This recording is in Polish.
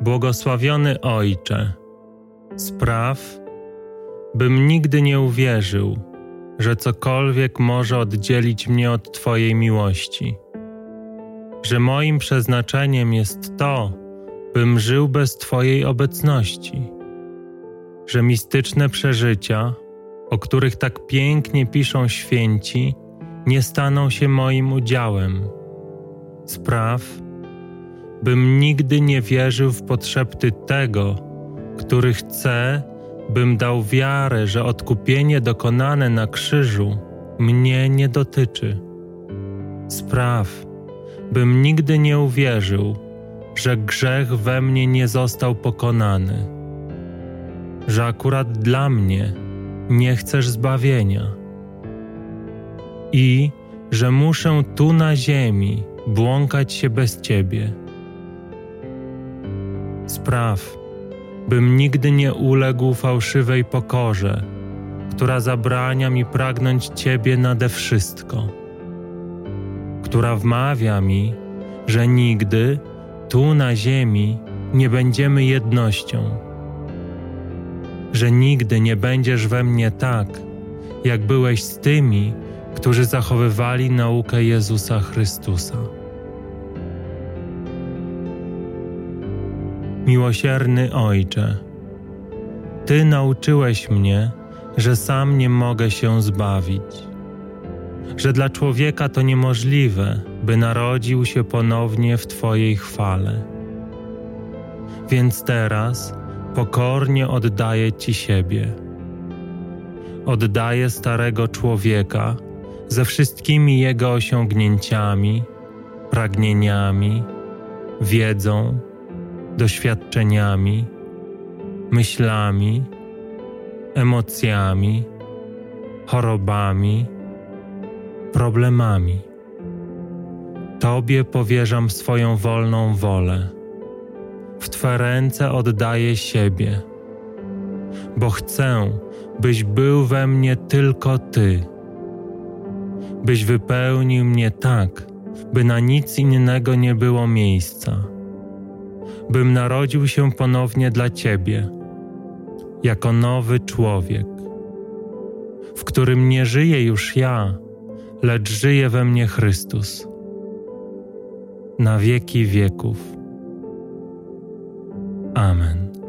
Błogosławiony Ojcze, spraw, bym nigdy nie uwierzył, że cokolwiek może oddzielić mnie od Twojej miłości, że moim przeznaczeniem jest to, bym żył bez Twojej obecności, że mistyczne przeżycia, o których tak pięknie piszą święci, nie staną się moim udziałem. Spraw, bym nigdy nie wierzył w potrzeby tego, który chce, bym dał wiarę, że odkupienie dokonane na krzyżu mnie nie dotyczy. Spraw, bym nigdy nie uwierzył, że grzech we mnie nie został pokonany, że akurat dla mnie nie chcesz zbawienia i że muszę tu na ziemi błąkać się bez Ciebie. Spraw, bym nigdy nie uległ fałszywej pokorze, która zabrania mi pragnąć Ciebie nade wszystko, która wmawia mi, że nigdy tu na ziemi nie będziemy jednością, że nigdy nie będziesz we mnie tak, jak byłeś z tymi, którzy zachowywali naukę Jezusa Chrystusa. Miłosierny Ojcze, Ty nauczyłeś mnie, że sam nie mogę się zbawić, że dla człowieka to niemożliwe, by narodził się ponownie w Twojej chwale. Więc teraz pokornie oddaję Ci siebie. Oddaję starego człowieka ze wszystkimi jego osiągnięciami, pragnieniami, wiedzą, doświadczeniami, myślami, emocjami, chorobami, problemami. Tobie powierzam swoją wolną wolę. W Twe ręce oddaję siebie, bo chcę, byś był we mnie tylko Ty, byś wypełnił mnie tak, by na nic innego nie było miejsca bym narodził się ponownie dla Ciebie, jako nowy człowiek, w którym nie żyję już ja, lecz żyje we mnie Chrystus. Na wieki wieków. Amen.